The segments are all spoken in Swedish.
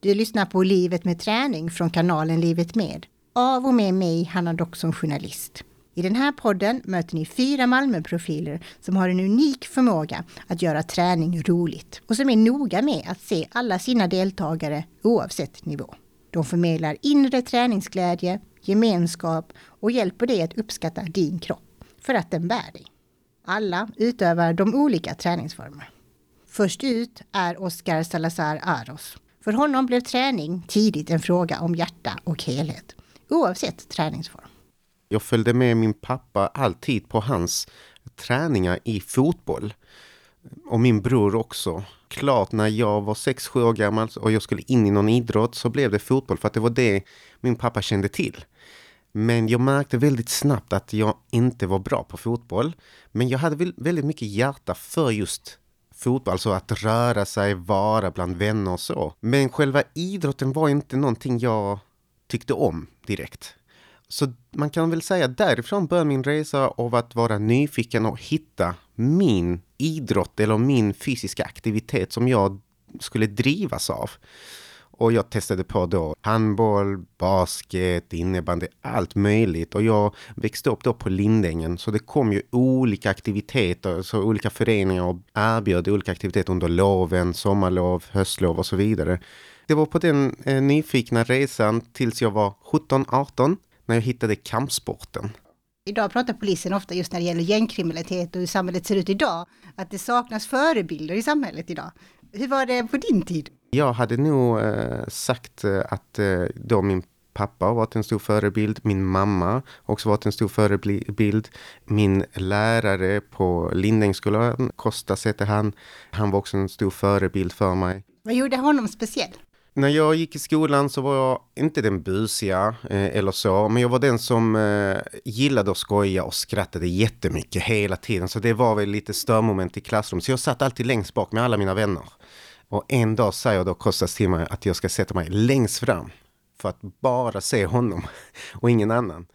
Du lyssnar på Livet med träning från kanalen Livet med. Av och med mig, Hanna Dock som journalist. I den här podden möter ni fyra Malmöprofiler som har en unik förmåga att göra träning roligt och som är noga med att se alla sina deltagare oavsett nivå. De förmedlar inre träningsglädje, gemenskap och hjälper dig att uppskatta din kropp för att den bär dig. Alla utövar de olika träningsformer. Först ut är Oscar Salazar Aros. För honom blev träning tidigt en fråga om hjärta och helhet, oavsett träningsform. Jag följde med min pappa alltid på hans träningar i fotboll. Och min bror också. Klart när jag var 6-7 år gammal och jag skulle in i någon idrott så blev det fotboll för att det var det min pappa kände till. Men jag märkte väldigt snabbt att jag inte var bra på fotboll. Men jag hade väldigt mycket hjärta för just fotboll, alltså att röra sig, vara bland vänner och så. Men själva idrotten var inte någonting jag tyckte om direkt. Så man kan väl säga därifrån började min resa av att vara nyfiken och hitta min idrott eller min fysiska aktivitet som jag skulle drivas av. Och jag testade på då handboll, basket, innebandy, allt möjligt. Och jag växte upp då på Lindängen. Så det kom ju olika aktiviteter, så olika föreningar och erbjöd olika aktiviteter under loven, sommarlov, höstlov och så vidare. Det var på den eh, nyfikna resan tills jag var 17-18 när jag hittade kampsporten. Idag pratar polisen ofta just när det gäller gängkriminalitet och hur samhället ser ut idag, att det saknas förebilder i samhället idag. Hur var det på din tid? Jag hade nog eh, sagt eh, att eh, då min pappa har varit en stor förebild, min mamma också varit en stor förebild. Min lärare på Lindängsskolan, Kostas heter han, han var också en stor förebild för mig. Vad gjorde honom speciell? När jag gick i skolan så var jag inte den busiga eh, eller så, men jag var den som eh, gillade att skoja och skrattade jättemycket hela tiden. Så det var väl lite störmoment i klassrummet. Så jag satt alltid längst bak med alla mina vänner. Och en dag säger då Kostas till mig att jag ska sätta mig längst fram för att bara se honom och ingen annan.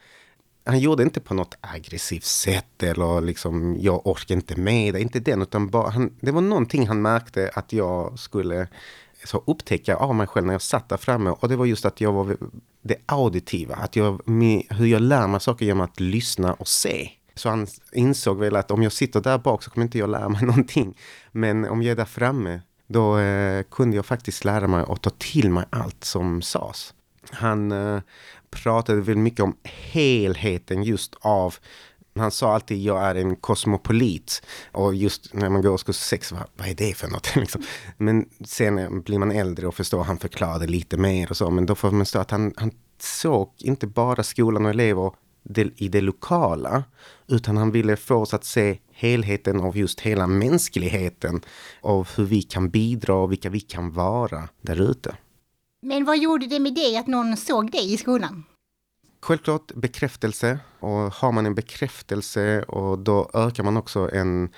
Han gjorde inte på något aggressivt sätt eller liksom jag orkar inte med det, inte den utan bara han, det var någonting han märkte att jag skulle så upptäcka av mig själv när jag satt där framme och det var just att jag var det auditiva, att jag, hur jag lär mig saker genom att lyssna och se. Så han insåg väl att om jag sitter där bak så kommer inte jag lära mig någonting. Men om jag är där framme då eh, kunde jag faktiskt lära mig att ta till mig allt som sades. Han eh, pratade väl mycket om helheten just av han sa alltid jag är en kosmopolit. Och just när man går årskurs sex, vad, vad är det för något? liksom. Men sen eh, blir man äldre och förstår, han förklarade lite mer och så. Men då får man förstå att han, han såg inte bara skolan och elever i det lokala. Utan han ville få oss att se helheten av just hela mänskligheten. Av hur vi kan bidra och vilka vi kan vara där ute. Men vad gjorde det med dig att någon såg dig i skolan? Självklart bekräftelse. Och har man en bekräftelse och då ökar man också en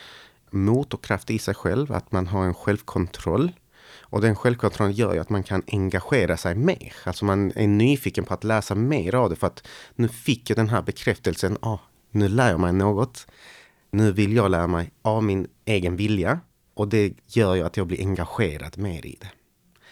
motorkraft i sig själv. Att man har en självkontroll. Och den självkontrollen gör ju att man kan engagera sig mer. Alltså man är nyfiken på att läsa mer av det. För att nu fick jag den här bekräftelsen. Ah, nu lär jag mig något. Nu vill jag lära mig av min egen vilja. Och det gör ju att jag blir engagerad mer i det.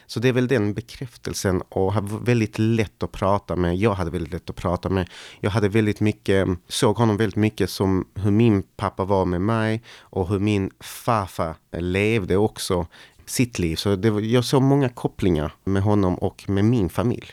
Så det är väl den bekräftelsen och har väldigt lätt att prata med. Jag hade väldigt lätt att prata med. Jag hade väldigt mycket, såg honom väldigt mycket som hur min pappa var med mig och hur min farfar levde också sitt liv. Så det, jag såg många kopplingar med honom och med min familj.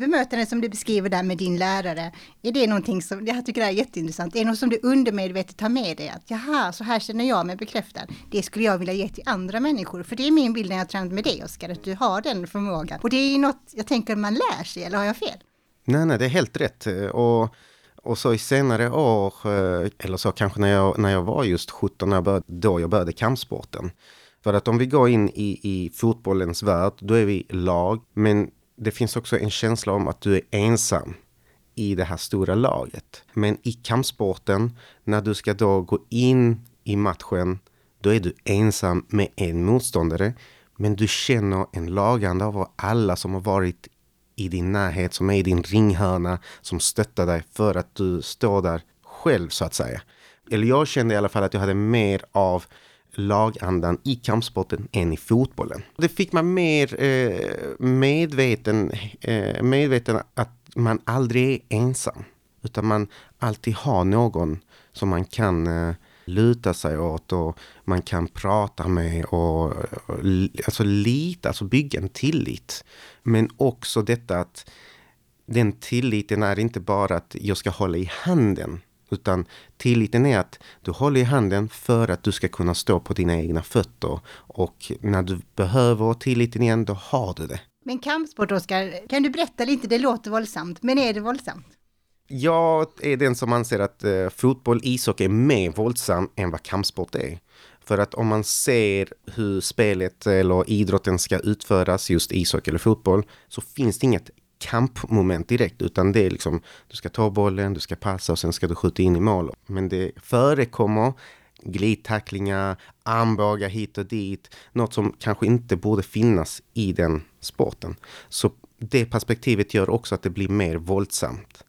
Bemötandet som du beskriver där med din lärare, är det någonting som, jag tycker det är jätteintressant, är det något som du undermedvetet tar med dig? Att jaha, så här känner jag mig bekräftad. Det skulle jag vilja ge till andra människor. För det är min bild när jag har tränat med dig Oskar, att du har den förmågan. Och det är ju något jag tänker man lär sig, eller har jag fel? Nej, nej, det är helt rätt. Och, och så i senare år, eh, eller så kanske när jag, när jag var just 17, när jag började, då jag började kampsporten. För att om vi går in i, i fotbollens värld, då är vi lag. Men det finns också en känsla om att du är ensam i det här stora laget. Men i kampsporten, när du ska då gå in i matchen, då är du ensam med en motståndare. Men du känner en lagande av alla som har varit i din närhet, som är i din ringhörna, som stöttar dig för att du står där själv så att säga. Eller jag kände i alla fall att jag hade mer av lagandan i kampsporten än i fotbollen. Det fick man mer eh, medveten, eh, medveten att man aldrig är ensam. Utan man alltid har någon som man kan eh, luta sig åt och man kan prata med och, och alltså lita, alltså bygga en tillit. Men också detta att den tilliten är inte bara att jag ska hålla i handen utan tilliten är att du håller i handen för att du ska kunna stå på dina egna fötter. Och när du behöver tilliten igen, då har du det. Men kampsport, Oskar, kan du berätta lite? Det låter våldsamt, men är det våldsamt? Jag är den som anser att eh, fotboll, ishockey är mer våldsam än vad kampsport är. För att om man ser hur spelet eller idrotten ska utföras, just ishockey eller fotboll, så finns det inget kampmoment direkt, utan det är liksom du ska ta bollen, du ska passa och sen ska du skjuta in i mål. Men det förekommer glidtacklingar, armbågar hit och dit, något som kanske inte borde finnas i den sporten. Så det perspektivet gör också att det blir mer våldsamt.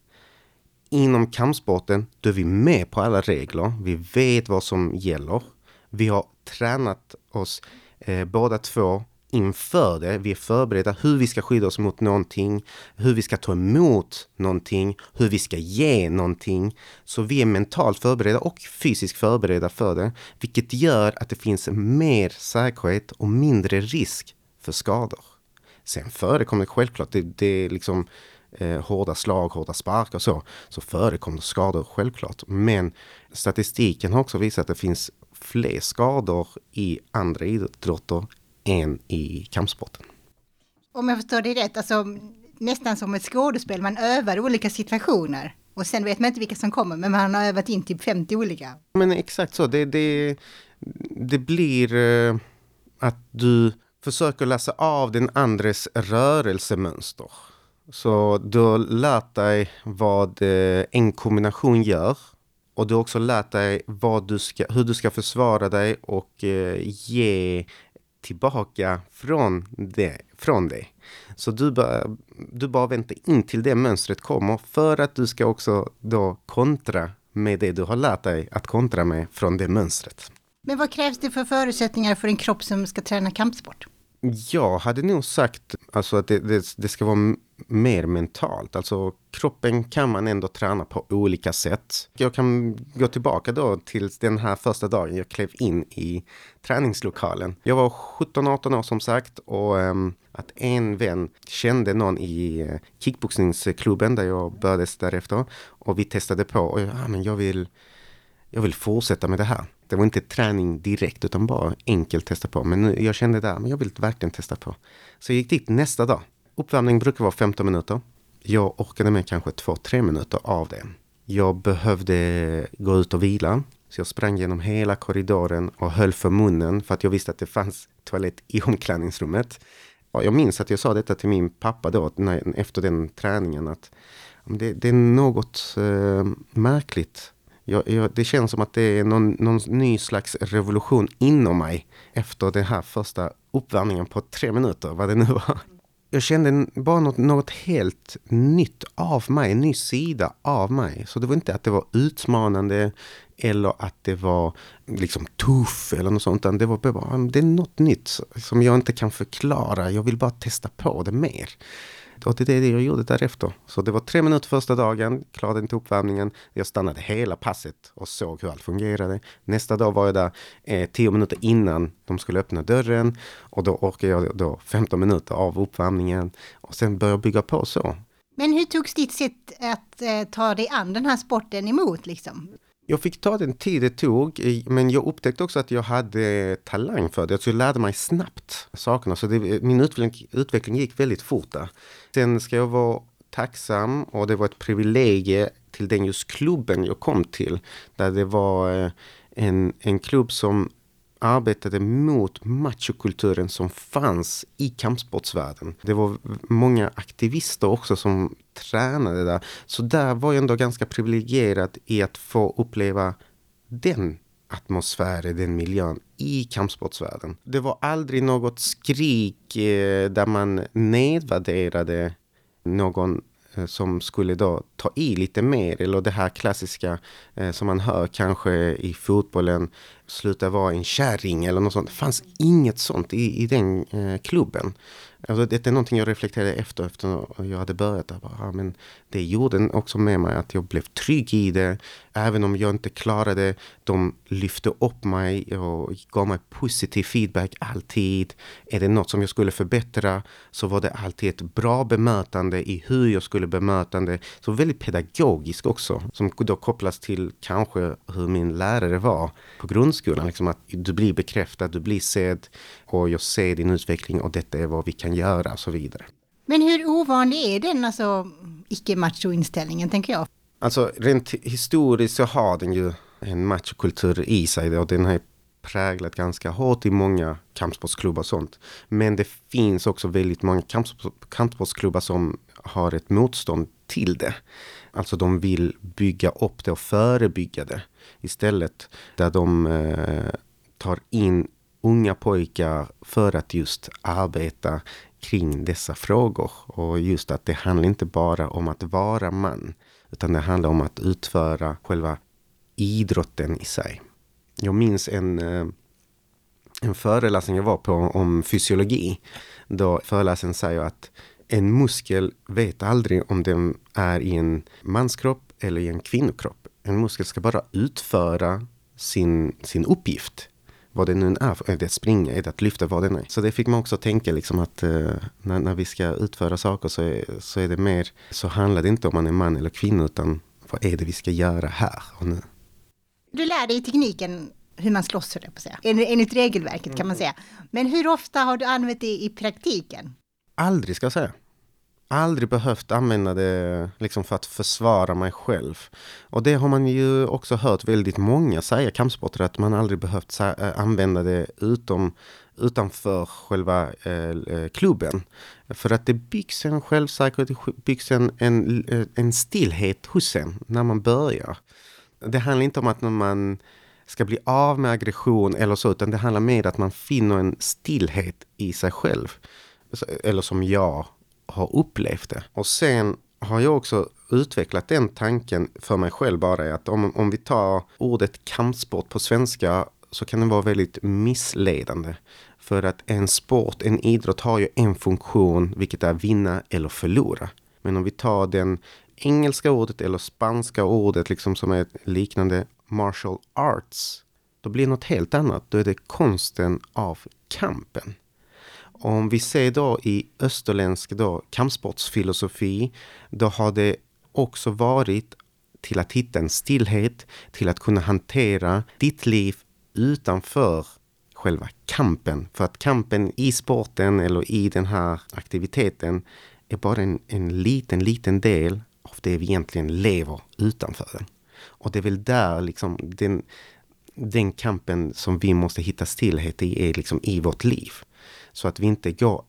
Inom kampsporten, då är vi med på alla regler. Vi vet vad som gäller. Vi har tränat oss eh, båda två inför det. Vi är förberedda hur vi ska skydda oss mot någonting, hur vi ska ta emot någonting, hur vi ska ge någonting. Så vi är mentalt förberedda och fysiskt förberedda för det, vilket gör att det finns mer säkerhet och mindre risk för skador. Sen förekommer det självklart, det, det är liksom eh, hårda slag, hårda sparkar och så, så förekommer skador självklart. Men statistiken har också visat att det finns fler skador i andra idrotter än i kampsporten. Om jag förstår det rätt, alltså nästan som ett skådespel, man övar olika situationer. Och sen vet man inte vilka som kommer, men man har övat in typ 50 olika. Men exakt så, det, det, det blir eh, att du försöker läsa av den andres rörelsemönster. Så du har lärt dig vad eh, en kombination gör. Och du har också lärt dig vad du ska, hur du ska försvara dig och eh, ge tillbaka från det. Från dig. Så du bara, du bara väntar in till det mönstret kommer för att du ska också då kontra med det du har lärt dig att kontra med från det mönstret. Men vad krävs det för förutsättningar för en kropp som ska träna kampsport? Jag hade nog sagt alltså att det, det, det, ska vara mer mentalt. Alltså kroppen kan man ändå träna på olika sätt. Jag kan gå tillbaka då till den här första dagen jag klev in i träningslokalen. Jag var 17-18 år som sagt och um, att en vän kände någon i uh, kickboxningsklubben där jag började därefter och vi testade på och ah, men jag vill jag vill fortsätta med det här. Det var inte träning direkt utan bara enkelt testa på. Men jag kände där, men jag vill verkligen testa på. Så jag gick dit nästa dag. Uppvärmning brukar vara 15 minuter. Jag orkade med kanske 2-3 minuter av det. Jag behövde gå ut och vila. Så jag sprang genom hela korridoren och höll för munnen för att jag visste att det fanns toalett i omklädningsrummet. Jag minns att jag sa detta till min pappa då, när, efter den träningen, att det, det är något eh, märkligt jag, jag, det känns som att det är någon, någon ny slags revolution inom mig efter den här första uppvärmningen på tre minuter, vad det nu var. Jag kände bara något, något helt nytt av mig, en ny sida av mig. Så det var inte att det var utmanande eller att det var liksom tuff eller något sånt. Utan det var bara, det är något nytt som jag inte kan förklara. Jag vill bara testa på det mer. Och det är det jag gjorde därefter. Så det var tre minuter första dagen, klarade inte uppvärmningen. Jag stannade hela passet och såg hur allt fungerade. Nästa dag var jag där eh, tio minuter innan de skulle öppna dörren. Och då orkade jag då 15 minuter av uppvärmningen. Och sen började jag bygga på så. Men hur togs ditt sätt att eh, ta dig an den här sporten emot liksom? Jag fick ta den tid det tog, men jag upptäckte också att jag hade talang för det. Så jag lärde mig snabbt sakerna, så det, min utveckling, utveckling gick väldigt fort där. Sen ska jag vara tacksam och det var ett privilegie till den just klubben jag kom till. Där det var eh, en, en klubb som arbetade mot machokulturen som fanns i kampsportsvärlden. Det var många aktivister också som tränade där. Så där var jag ändå ganska privilegierad i att få uppleva den atmosfären, den miljön i kampsportsvärlden. Det var aldrig något skrik eh, där man nedvärderade någon Eh, som skulle då ta i lite mer, eller det här klassiska eh, som man hör kanske i fotbollen, sluta vara en kärring eller något sånt. Det fanns inget sånt i, i den eh, klubben. Alltså det är någonting jag reflekterade efter, efter jag hade börjat. Där. Bara, men det gjorde också med mig att jag blev trygg i det. Även om jag inte klarade De lyfte upp mig och gav mig positiv feedback alltid. Är det något som jag skulle förbättra så var det alltid ett bra bemötande i hur jag skulle bemöta det. Så väldigt pedagogisk också. Som då kopplas till kanske hur min lärare var på grundskolan. Liksom att du blir bekräftad, du blir sedd och jag ser din utveckling och detta är vad vi kan göra och så vidare. Men hur ovanlig är den alltså icke-macho-inställningen tänker jag? Alltså rent historiskt så har den ju en machokultur i sig och den har präglat ganska hårt i många kampsportsklubbar och sånt. Men det finns också väldigt många kampsportsklubbar som har ett motstånd till det. Alltså de vill bygga upp det och förebygga det istället. Där de eh, tar in unga pojkar för att just arbeta kring dessa frågor. Och just att det handlar inte bara om att vara man, utan det handlar om att utföra själva idrotten i sig. Jag minns en, eh, en föreläsning jag var på om fysiologi. Då föreläsaren säger att en muskel vet aldrig om den är i en manskropp eller i en kvinnokropp. En muskel ska bara utföra sin, sin uppgift vad det nu är. Är det att springa? Är det att lyfta? Vad det är. Så det fick man också tänka liksom att eh, när, när, vi ska utföra saker så är, så är det mer, så handlar det inte om man är man eller kvinna utan vad är det vi ska göra här och nu. Du lär dig tekniken hur man slåss, höll jag på att säga. Enligt regelverket kan man säga. Men hur ofta har du använt det i praktiken? Aldrig ska jag säga aldrig behövt använda det liksom för att försvara mig själv. Och det har man ju också hört väldigt många säga, kampsportare, att man aldrig behövt eh, använda det utom, utanför själva eh, eh, klubben. För att det byggs en självsäkerhet, det byggs en, en, eh, en stillhet hos en när man börjar. Det handlar inte om att man ska bli av med aggression eller så, utan det handlar mer om att man finner en stillhet i sig själv. Eller som jag har upplevt det. Och sen har jag också utvecklat den tanken för mig själv bara att om, om vi tar ordet kampsport på svenska så kan det vara väldigt missledande. För att en sport, en idrott har ju en funktion, vilket är vinna eller förlora. Men om vi tar den engelska ordet eller spanska ordet liksom som är liknande martial arts, då blir det något helt annat. Då är det konsten av kampen. Om vi ser då i österländsk då, kampsportsfilosofi, då har det också varit till att hitta en stillhet, till att kunna hantera ditt liv utanför själva kampen. För att kampen i sporten eller i den här aktiviteten är bara en, en liten, liten del av det vi egentligen lever utanför den. Och det är väl där liksom den, den kampen som vi måste hitta stillhet i är liksom i vårt liv. Så att vi inte går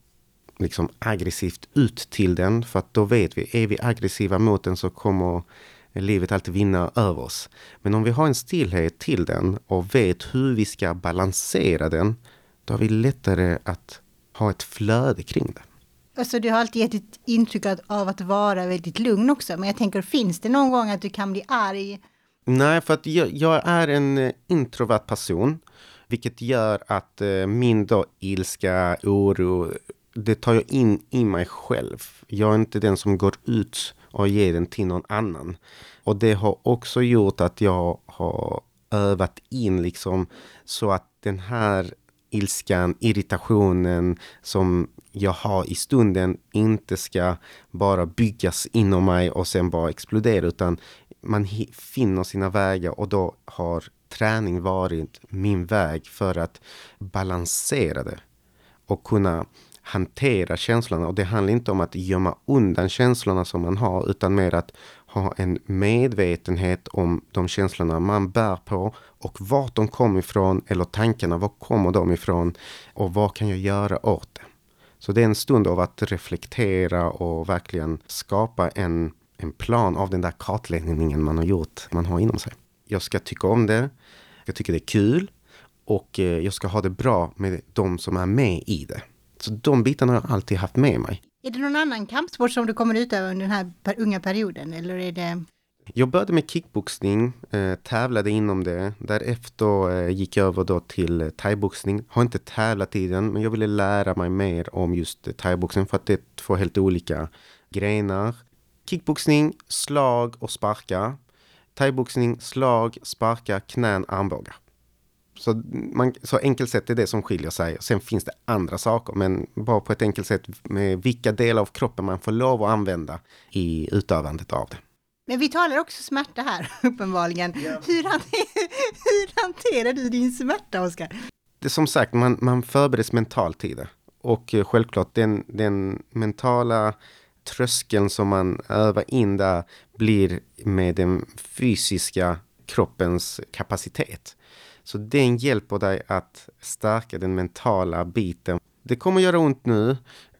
liksom aggressivt ut till den. För att då vet vi, är vi aggressiva mot den så kommer livet alltid vinna över oss. Men om vi har en stillhet till den och vet hur vi ska balansera den, då har vi lättare att ha ett flöde kring det. Alltså du har alltid gett ett intryck av att vara väldigt lugn också. Men jag tänker, finns det någon gång att du kan bli arg? Nej, för att jag, jag är en eh, introvert person. Vilket gör att eh, min då ilska, oro, det tar jag in i mig själv. Jag är inte den som går ut och ger den till någon annan. Och det har också gjort att jag har övat in liksom så att den här ilskan, irritationen som jag har i stunden inte ska bara byggas inom mig och sen bara explodera utan man finner sina vägar och då har träning varit min väg för att balansera det och kunna hantera känslorna. Och det handlar inte om att gömma undan känslorna som man har, utan mer att ha en medvetenhet om de känslorna man bär på och vart de kommer ifrån, eller tankarna, var kommer de ifrån och vad kan jag göra åt det? Så det är en stund av att reflektera och verkligen skapa en, en plan av den där kartläggningen man har gjort, man har inom sig. Jag ska tycka om det, jag tycker det är kul och eh, jag ska ha det bra med de som är med i det. Så de bitarna har jag alltid haft med mig. Är det någon annan kampsport som du kommer utöva under den här unga perioden eller är det? Jag började med kickboxning, eh, tävlade inom det. Därefter eh, gick jag över då till thaiboxning. Har inte tävlat i den, men jag ville lära mig mer om just thaiboxning för att det är två helt olika grenar. Kickboxning, slag och sparka. Thaiboxning, slag, sparka, knän, armbågar. Så, man, så enkelt sätt är det som skiljer sig. Sen finns det andra saker, men bara på ett enkelt sätt med vilka delar av kroppen man får lov att använda i utövandet av det. Men vi talar också smärta här, uppenbarligen. Yeah. Hur, hanter, hur hanterar du din smärta, Oskar? Det som sagt, man, man förbereds mentalt i det. Och eh, självklart, den, den mentala tröskeln som man övar in där blir med den fysiska kroppens kapacitet. Så den hjälper dig att stärka den mentala biten. Det kommer göra ont nu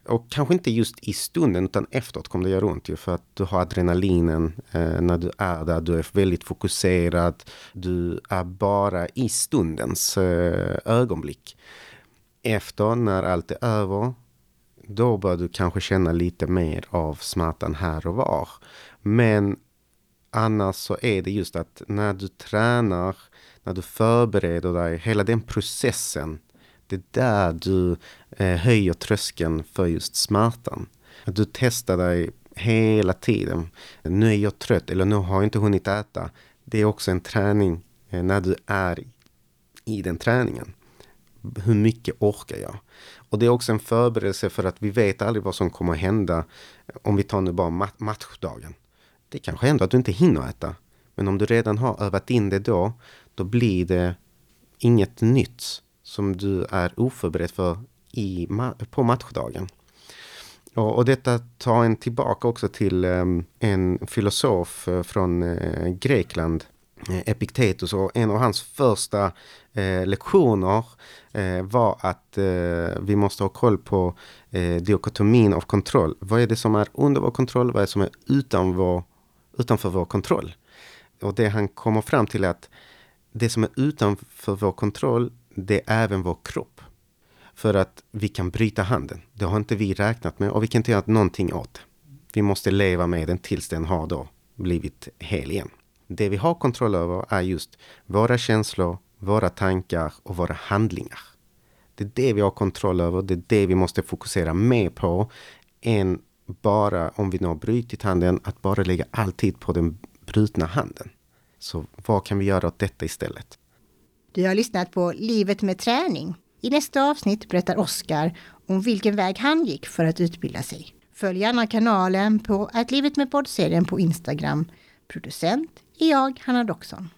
och kanske inte just i stunden utan efteråt kommer det göra ont ju för att du har adrenalinen eh, när du är där. Du är väldigt fokuserad. Du är bara i stundens eh, ögonblick. Efter när allt är över då bör du kanske känna lite mer av smärtan här och var. Men annars så är det just att när du tränar, när du förbereder dig, hela den processen. Det är där du eh, höjer tröskeln för just smärtan. Att du testar dig hela tiden. Nu är jag trött eller nu har jag inte hunnit äta. Det är också en träning eh, när du är i den träningen. Hur mycket orkar jag? Och det är också en förberedelse för att vi vet aldrig vad som kommer att hända om vi tar nu bara mat matchdagen. Det kanske händer att du inte hinner äta. Men om du redan har övat in det då, då blir det inget nytt som du är oförberedd för i, på matchdagen. Och, och detta tar en tillbaka också till um, en filosof uh, från uh, Grekland, Eh, Epiktetus, och en av hans första eh, lektioner eh, var att eh, vi måste ha koll på eh, diokotomin av kontroll. Vad är det som är under vår kontroll? Vad är det som är utan vår, utanför vår kontroll? Och det han kommer fram till är att det som är utanför vår kontroll, det är även vår kropp. För att vi kan bryta handen. Det har inte vi räknat med och vi kan inte göra någonting åt det. Vi måste leva med den tills den har då blivit hel igen. Det vi har kontroll över är just våra känslor, våra tankar och våra handlingar. Det är det vi har kontroll över. Det är det vi måste fokusera mer på än bara om vi nu har brutit handen, att bara lägga all tid på den brutna handen. Så vad kan vi göra åt detta istället? Du har lyssnat på Livet med träning. I nästa avsnitt berättar Oskar om vilken väg han gick för att utbilda sig. Följ gärna kanalen på att Livet med poddserien på Instagram. Producent är jag, Hanna Doxon.